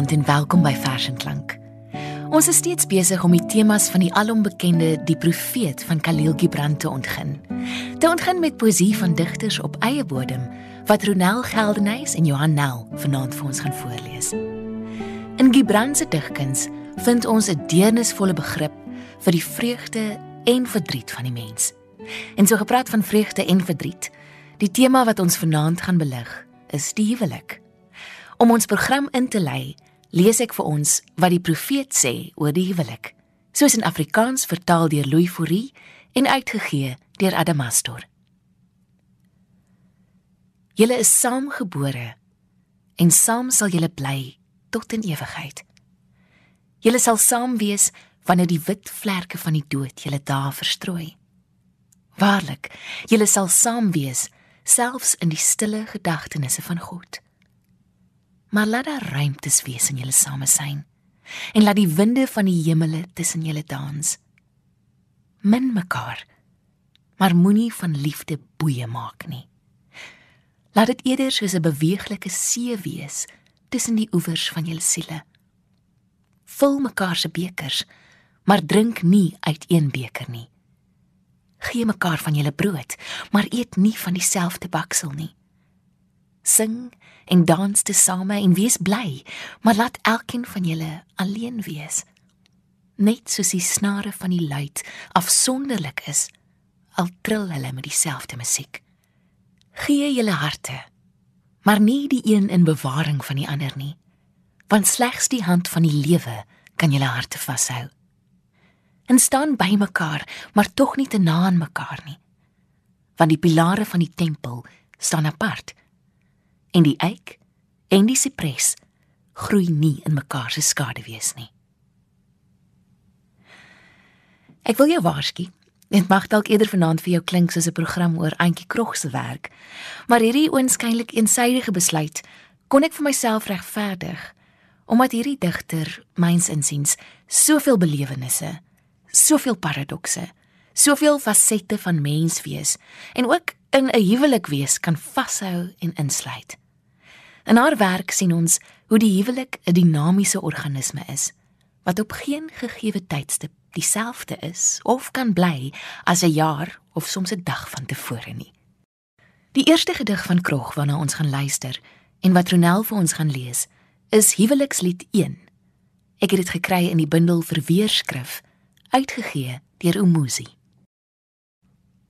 Goeienaand en welkom by Vers en Klank. Ons is steeds besig om die temas van die alombekende Die Profeet van Khalil Gibran te ontgin. Te ontgin met poësie van digters op eie bodem wat Ronel Geldenhuys en Johan Nel vanaand vir ons gaan voorlees. In Gibran se digkuns vind ons 'n deernisvolle begrip vir die vreugde en verdriet van die mens. En so gepraat van vreugde en verdriet, die tema wat ons vanaand gaan belig, is die huwelik. Om ons program in te lei, lees ek vir ons wat die profeet sê oor die huwelik, soos in Afrikaans vertaal deur Louis Fourie en uitgegee deur Adamastor. Julle is saamgebore en saam sal julle bly tot in ewigheid. Julle sal saam wees wanneer die wit vlerke van die dood julle daar verstrooi. Waarlik, julle sal saam wees selfs in die stille gedagtenisse van God maar laat daar ruimtes wees in julle samesyn en laat die winde van die hemele tussen julle dans. Min mekaar, maar moenie van liefde boeye maak nie. Laat dit eerder soos 'n beweeglike see wees tussen die oewers van julle siele. Vul mekaar se bekers, maar drink nie uit een beker nie. Gee mekaar van julle brood, maar eet nie van dieselfde baksel nie. Sing en dans te same en wees bly, maar laat elkeen van julle alleen wees. Net soos die snare van die luit afsonderlik is, al trill hulle met dieselfde musiek. Gee julle harte, maar nie die een in bewaring van die ander nie, want slegs die hand van die lewe kan julle harte vashou. En staan by mekaar, maar tog nie te na aan mekaar nie. Want die pilare van die tempel staan apart en die eik en die sipres groei nie in mekaar se skaduwees nie. Ek wil jou waarsku. Dit mag dalk eerder vanaand vir jou klink soos 'n program oor Antjie Krog se werk, maar hierdie oënskynlik eensydige besluit kon ek vir myself regverdig omdat hierdie digter myns insiens soveel belewennisse, soveel paradokse, soveel fasette van menswees en ook in 'n huwelik wees kan vashou en insluit. In haar werk sien ons hoe die huwelik 'n dinamiese organisme is wat op geen gegeewe tydstip dieselfde is of kan bly as 'n jaar of soms 'n dag van tevore nie. Die eerste gedig van Krog waarna ons gaan luister en wat Ronel vir ons gaan lees, is Huwelikslied 1. Ek het dit gekry in die bundel Verweerskrif, uitgegee deur Umuzi.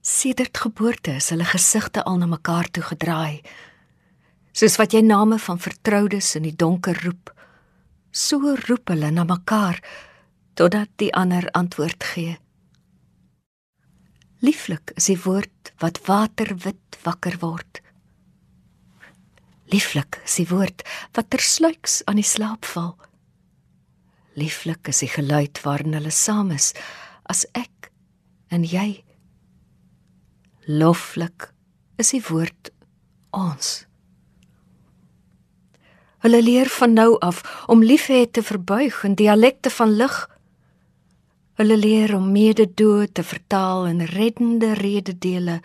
Sedert geboorte is hulle gesigte al na mekaar toe gedraai soos wat jy name van vertroudes in die donker roep so roep hulle na mekaar totdat die ander antwoord gee. Lieflik is die woord wat waterwit wakker word. Lieflik is die woord wat tersluiks aan die slaap val. Lieflik is die geluid waarin hulle saam is as ek en jy. Loflik is die woord ons Hulle leer van nou af om liefhê te verbuig in dialekte van lig. Hulle leer om mededood te vertaal in reddende rededele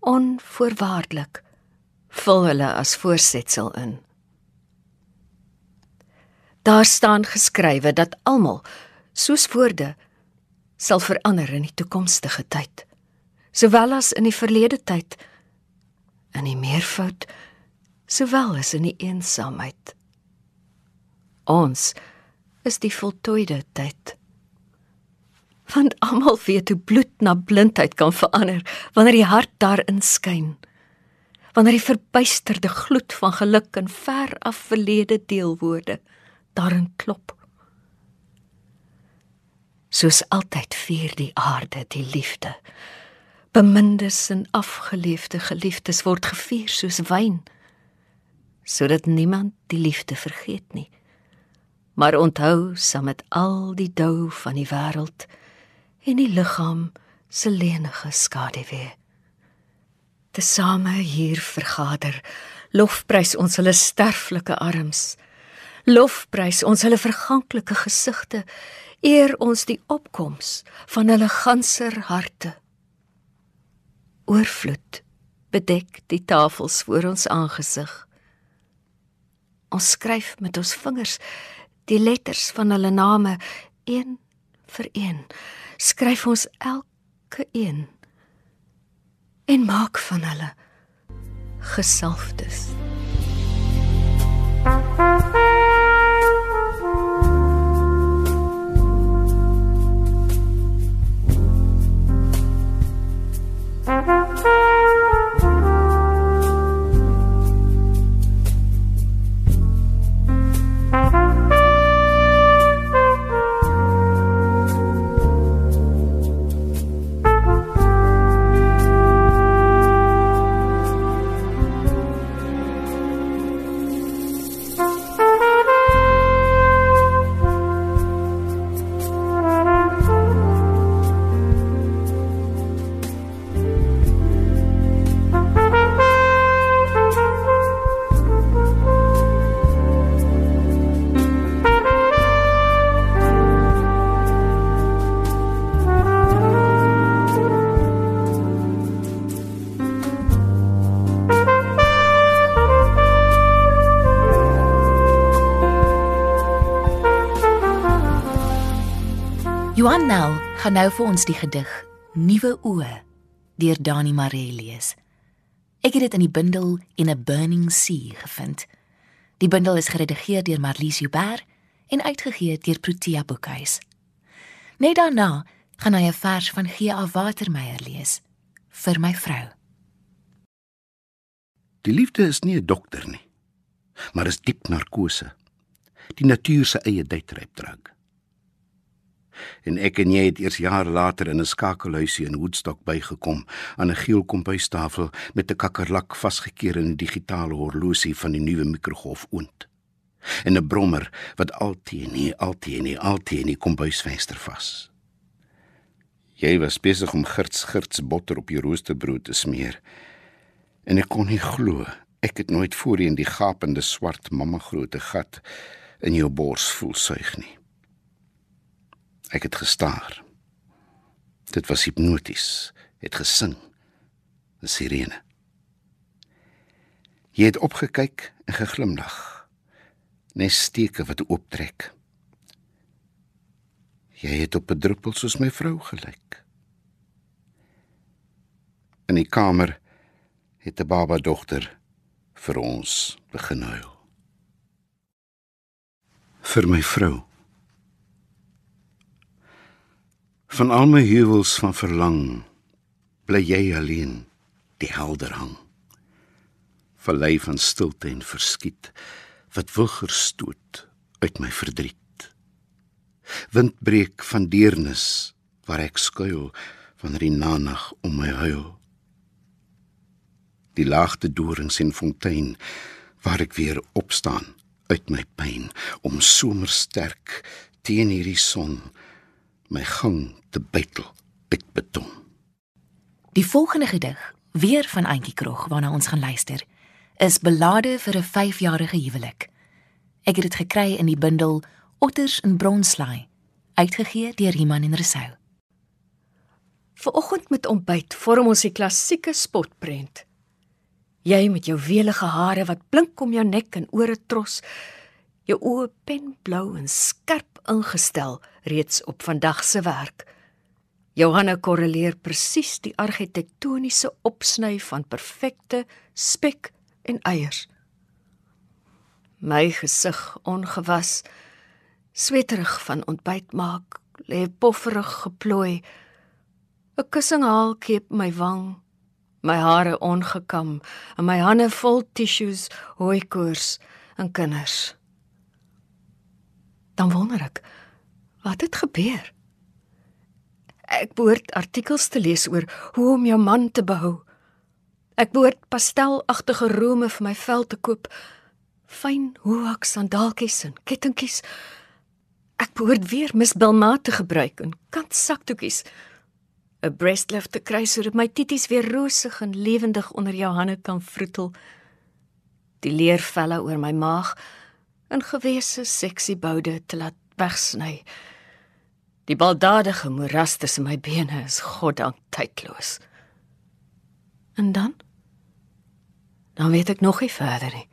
onvoorwaardelik vul hulle as voorsetsel in. Daar staan geskrywe dat almal soos woorde sal verander in die toekomstige tyd, sowel as in die verlede tyd. In die meervoud sowel as in die eensaamheid. Ons is die voltooide tyd. Want almal weet hoe bloed na blindheid kan verander wanneer die hart daarin skyn. Wanneer die verbuisterde gloed van geluk in ver af verlede deelwoorde daarin klop. Soos altyd vier die aarde die liefde. Bemindes en afgeleefde geliefdes word gevier soos wyn sodat niemand die liefde vergeet nie. Maar onthou saam met al die dou van die wêreld en die liggaam se lenige skaduwee. Tesame hier vergader, lofprys ons hulle sterflike arms. Lofprys ons hulle verganklike gesigte, eer ons die opkoms van hulle ganser harte. Oorvloed bedek die tafels voor ons aangesig Ons skryf met ons vingers die letters van hulle name een vir een. Skryf ons elke een en maak van hulle gesalfdes. Johan Nel gaan nou vir ons die gedig Nuwe Oë deur Dani Maree lees. Ek het dit in die bundel In a Burning Sea gevind. Die bundel is geredigeer deur Marlies Joubert en uitgegee deur Protea Boekhuis. Net daarna gaan hy 'n vers van G.A. Watermeyer lees vir my vrou. Die liefde is nie 'n dokter nie, maar is diep narkose. Die natuur se eie duitrypdrank en ek en jy het eers jare later in 'n skakelhuisie in Woodstock bygekom aan 'n geel kompuistafel met 'n kakkerlak vasgekeer in 'n digitale horlosie van die nuwe mikrogolf oond en 'n brommer wat alteen nie alteen nie alteen nie kompuisvenster vas. Jy was besig om girts girts botter op jou roosterbrood te smeer en ek kon nie glo ek het nooit voorheen die gapende swart mamma groote gat in jou bors voel suig nie. Ek het gestaar. Dit was hipnoties, het gesing. 'n Sirene. Jy het opgekyk en geglimlag. Nes steke wat ooptrek. Jy het op 'n druppel soos my vrou gelyk. In die kamer het 'n baba dogter vir ons begin huil. Vir my vrou Van al my huwels van verlang bly jy alleen die helder hang. Verlei van stilte en verskiet wat wigger stoot uit my verdriet. Wind breek van deernis waar ek skuil wanneer die nanag om my huil. Die laagte dorings en fontein waar ek weer opstaan uit my pyn om somersterk teen hierdie son my gang te bytel met beton. Die volgende gedig, weer van Auntie Krog waarna ons gaan luister, is belade vir 'n 5-jarige huwelik. Ek het dit gekry in die bundel Otters in Bronslaai, uitgegee deur Iman en Resou. Vanoggend met ontbyt vorm ons die klassieke spotprent. Jy met jou welige hare wat blink om jou nek en ore tros, jou oë penblou en skerp ingestel reeds op vandag se werk. Johanna korreleer presies die argitektoniese opsny van perfekte spek en eiers. My gesig ongewas, sweterig van ontbyt maak, lê pofferig geplooi. 'n Kussing haal keep my wang, my hare ongekam en my hande vol tissues, hooikoors en kinders. Dan wonder ek, wat het gebeur? Ek behoort artikels te lees oor hoe om jou man te behou. Ek behoort pastelagtige rome vir my vel te koop, fyn hoek sandaaltjies en kettingkies. Ek behoort weer Miss Belma te gebruik en kant saktoekies. 'n breastlift te kry sodat my titties weer rosig en lewendig onder jou hande kan vroetel. Die leervelle oor my maag in gewese seksie boude te laat wegsny. Die baldadige moeras tussen my bene is goddank tydloos. En dan? Dan weet ek nog nie verder nie.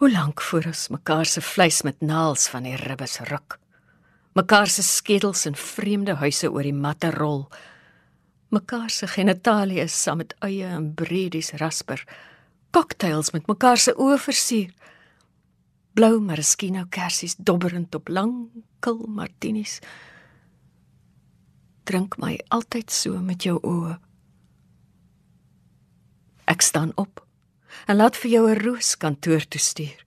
Hoe lank voor ons mekaar se vleis met naels van die ribbes ruk. Mekaar se skedels in vreemde huise oor die matte rol. Mekaar se genitalie saam met eie en bredies rasper. Cocktails met mekaar se oë versier. Blou maraschino kersies dobberend op lang kil martinis. Drink my altyd so met jou oë. Ek staan op en laat vir jou 'n roos kantoor toe stuur.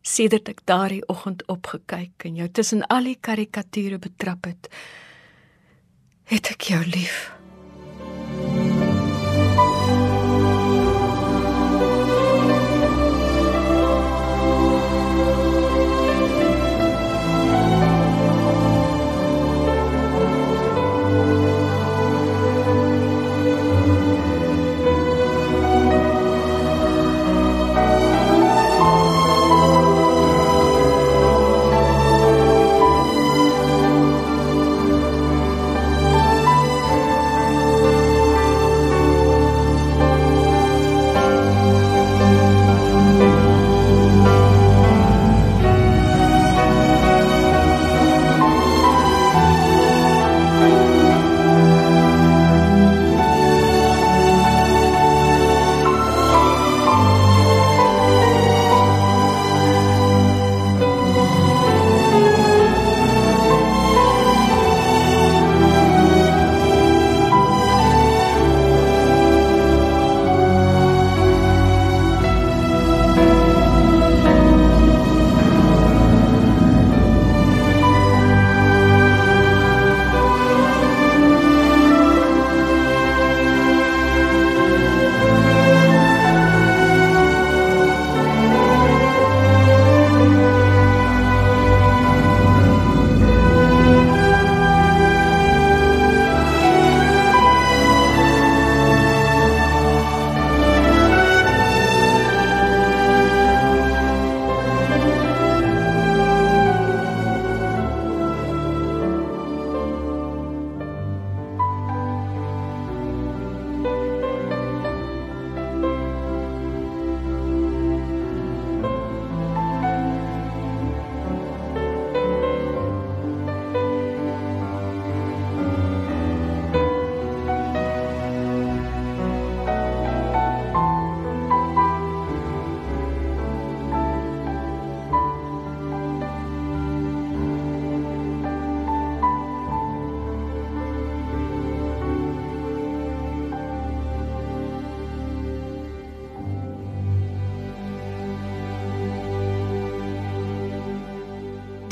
Sedert ek daardie oggend opgekyk en jou tussen al die karikature betrap het, het ek jou lief.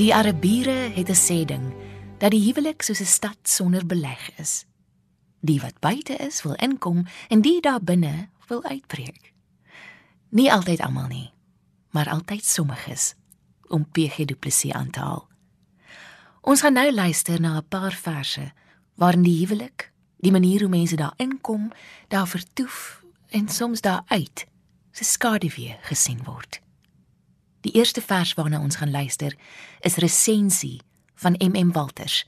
Die Arabiere het 'n sê ding dat die huwelik soos 'n stad sonder beleg is. Die wat buite is, wil inkom en die daar binne wil uitbreek. Nie altyd almal nie, maar altyd sommiges om PG Du Plessis aan te haal. Ons gaan nou luister na 'n paar verse waarin die huwelik, die manier hoe mense daar inkom, daar vertoef en soms daar uit, se skaduwee gesien word. Die eerste vers waarna ons gaan luister is resensie van MM Walters.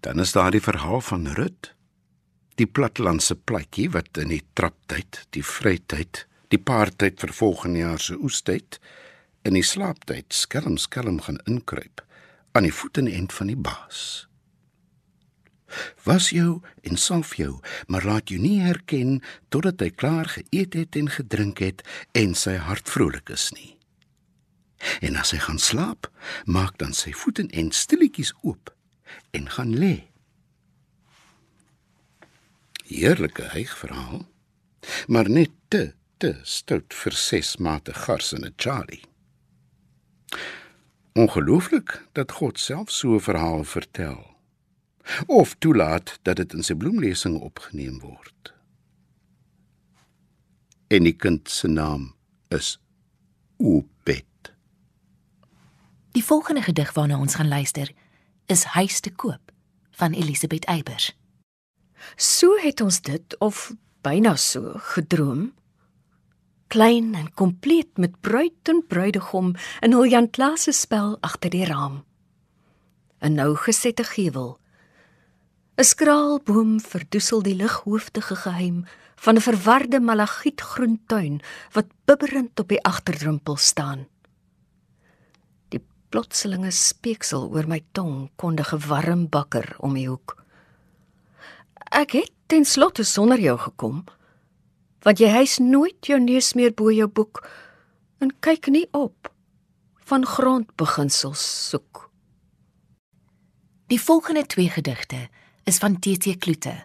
Dan is daar die verhaal van Rut. Die platlandse platjie wat in die traptyd, die vrytyd, die paartyd vir volgende jaar se oestyd in die slaaptyd skelm skelm gaan inkruip aan die voetenend van die baas. Was jou en salf jou, maar laat jou nie herken totdat hy klaar geëet het en gedrink het en sy hart vrolik is nie. En as hy gaan slaap, maak dan sy voete en stilletjies oop en gaan lê. Heerlike hyg verhaal, maar net te te stout vir ses mate gars in 'n Charlie. Ongelooflik dat God self so 'n verhaal vertel of toelaat dat dit in sy bloemlesing opgeneem word. En die kind se naam is Opet. Die volgende gedig waarna ons gaan luister is Huis te koop van Elisabeth Eybers. So het ons dit of byna so gedroom. Klein en kompleet met bruid en bruidegom in hul Jan Klaase spel agter die raam. 'n Nou gesette gewel 'n skraal boom verdoesel die lighoofdige geheim van 'n verwarde malagietgroen tuin wat bibberend op die agterdrempel staan. Die plotselinge speeksel oor my tong kondige warm bakker om die hoek. Ek het ten slotte sonder jou gekom, want jy hys nooit jou neus meer bo jou boek en kyk nie op van grondbeginsels soek. Die volgende twee gedigte is van TT Kloete.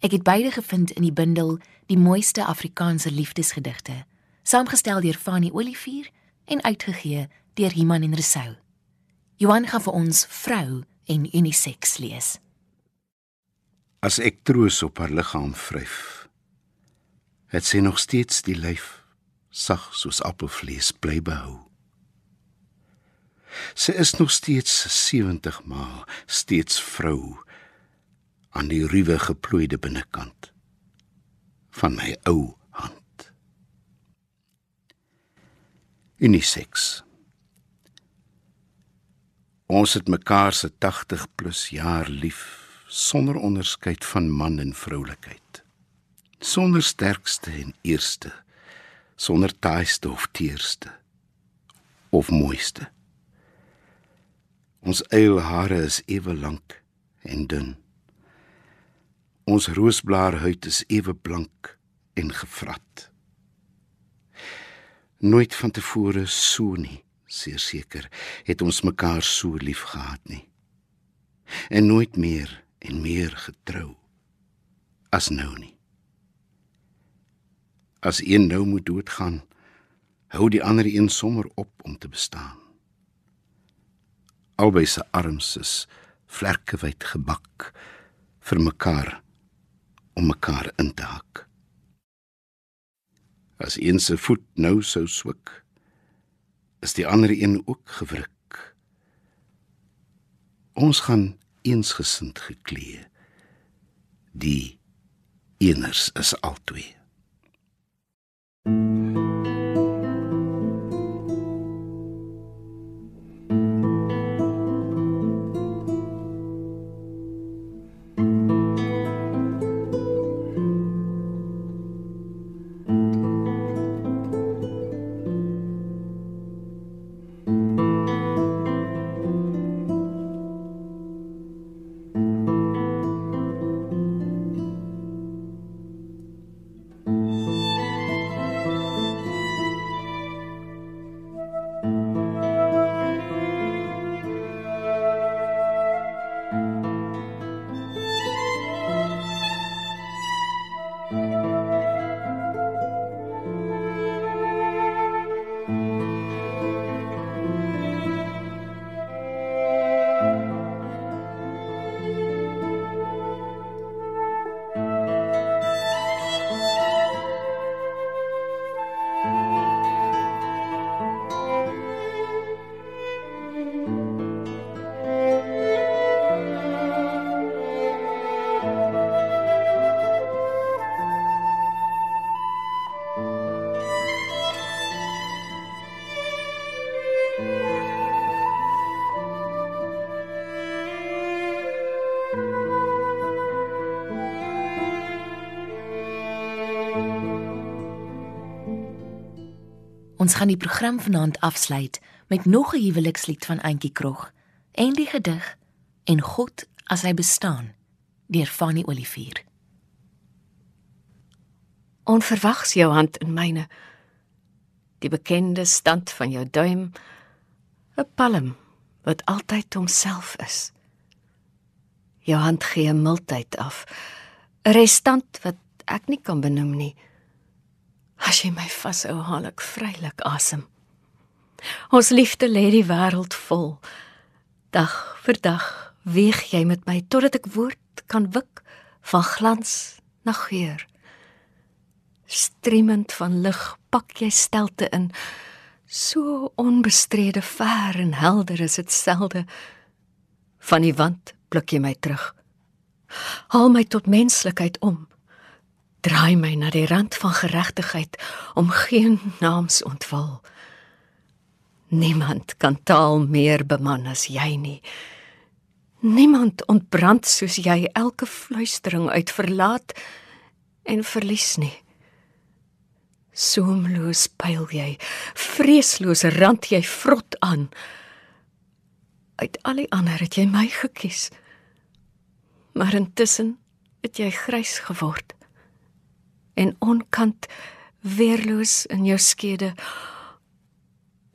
Ek het beide gevind in die bundel Die mooiste Afrikaanse liefdesgedigte, saamgestel deur Fanny Olivier en uitgegee deur Iman en Resou. Johan gaan vir ons vrou en unisex lees. As ek troos op haar liggaam vryf, het sy nog steeds die lyf sag soos appelvlees bly behou. Sy is nog steeds 70 maal steeds vrou aan die ruwe geplooide binnekant van my ou hand. Unisex. Ons het mekaar se 80 plus jaar lief sonder onderskeid van man en vroulikheid. Sonder sterkste en eerste, sonder taaiste of teerste of mooiste. Ons eil hare is ewe lank en dun. Ons roosblaarhuid is ewe blank en gevrat. Nooit van tevore so nie, seker, het ons mekaar so lief gehad nie. En nooit meer en meer getrou as nou nie. As een nou moet doodgaan, hou die ander een sommer op om te bestaan. Albei se arms is vlerke wyd gebak vir mekaar om mekaar in te hak. As een se voet nou sou swik, is die ander een ook gewrik. Ons gaan eensgesind geklee. Die eners is altwee. Ons gaan die program vanaand afsluit met nog 'n huwelikslied van Auntie Krog en die gedig En God as hy bestaan deur Fanny Olivier. Onverwags jou hand in myne. Die bekende stand van jou duim, 'n palm wat altyd homself is. Jou hand gee 'n mildheid af, 'n restant wat ek nie kan benoem nie. As jy my vashou, haal ek vrylik asem. Ons liefde lê die wêreld vol. Dag vir dag weeg jy met my totdat ek woord kan wik van glans na geur. Streemend van lig pak jy stelte in. So onbestrede ver en helder is dit selde. Van die wand blik jy my terug. Haal my tot menslikheid om draai my na die rand van geregtigheid om geen naams ontwil. Niemand kan taal meer beman as jy nie. Niemand ontbrand soos jy elke fluistering uit verlaat en verlies nie. Soemloos pyl jy, vreesloos rand jy vrot aan. Uit al die ander het jy my gekies. Maar intussen het jy grys geword. En onkant weerloos in jou skede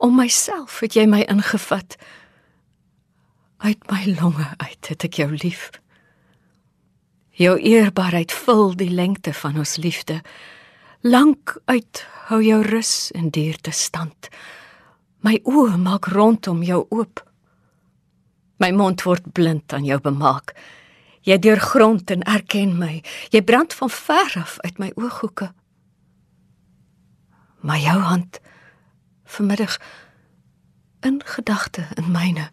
om myself het jy my ingevat. Uit my longe uit het ek jou lief. Jou eerbaarheid vul die lengte van ons liefde. Lank uit hou jou rus en duurte stand. My oë maak rondom jou oop. My mond word blind aan jou bemaak. Jy deurgrond en erken my. Jy brand van ver af uit my ooghoeke. Maar jou hand vanmiddag in gedagte in myne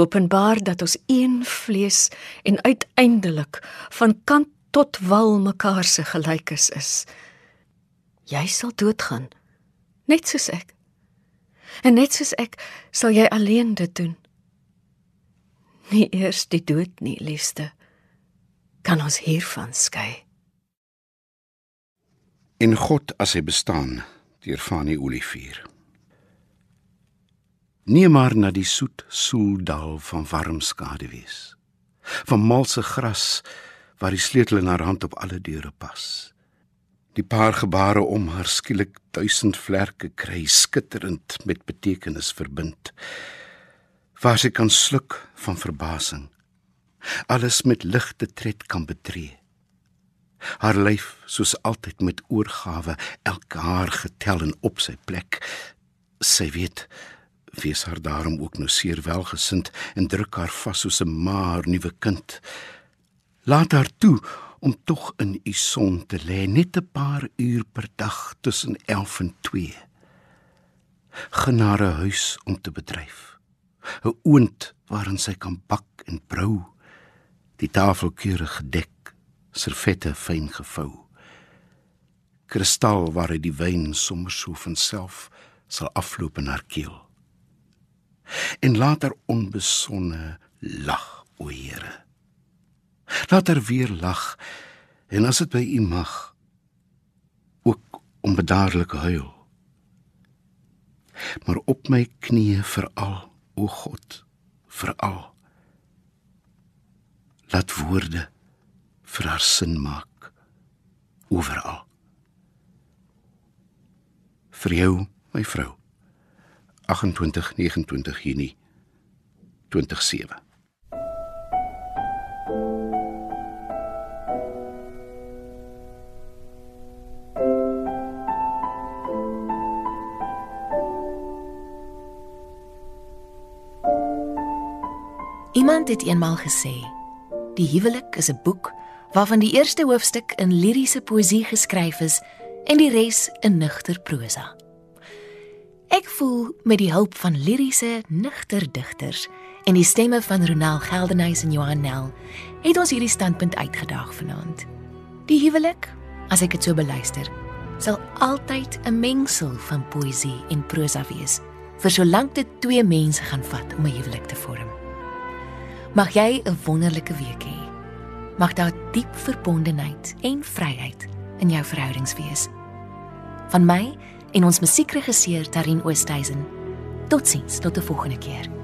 openbaar dat ons een vlees en uiteindelik van kant tot wal mekaar se gelykes is. Jy sal doodgaan, net soos ek. En net soos ek sal jy alleen dit doen. Nie eers die dood nie, liefste. Kan ons hiervan skei? En God as hy bestaan, deur Fanny Olivier. Neem maar na die soet soeldal van warm skaduwees. Van malse gras waar die sleutel in haar hand op alle deure pas. Die paar gebare om haar skielik duisend vlerke kry skitterend met betekenis verbind. Waar sy kan sluk van verbasing. Alles met ligte tred kan betree. Haar lyf soos altyd met oorgawe elke haar getel en op sy plek. Sy weet wees haar daarom ook nou seer welgesind en druk haar vas soos 'n maar nuwe kind. Laat haar toe om tog in u son te lê net 'n paar uur per dag tussen 11 en 2. Genare huis om te bedryf. 'n Oond waarin sy kan bak en brou. Die tafel keurig gedek, servette fyn gevou. Kristal waar hy die wyn sommer so van self sal afloop in haar keel en later onbesonne lag o Here. Laat haar weer lag en as dit by U mag ook onbedaarlik huil. Maar op my knieë veral o God, veral laat woorde vir haar sin maak oral. Vir jou, my vrou. 28 29 Junie 2007 Iemand het eenmal gesê: Die huwelik is 'n boek waarvan die eerste hoofstuk in liriese poësie geskryf is en die res in nugter prosa. Ek voel met die hulp van liriese, nugter digters en die stemme van Ronel Geldenhuys en Johan Nel, het ons hierdie standpunt uitgedaag vanaand. Die huwelik, as ek dit so beluister, sal altyd 'n mengsel van poësie en prosa wees, vir solank dit twee mense gaan vat om 'n huwelik te vorm. Mag jy 'n wonderlike week hê. Mag daar diep verbondenheid en vryheid in jou verhoudings wees. Van my en ons musiekregisseur Tarin Oosthuizen. Totsiens tot 'n volgende keer.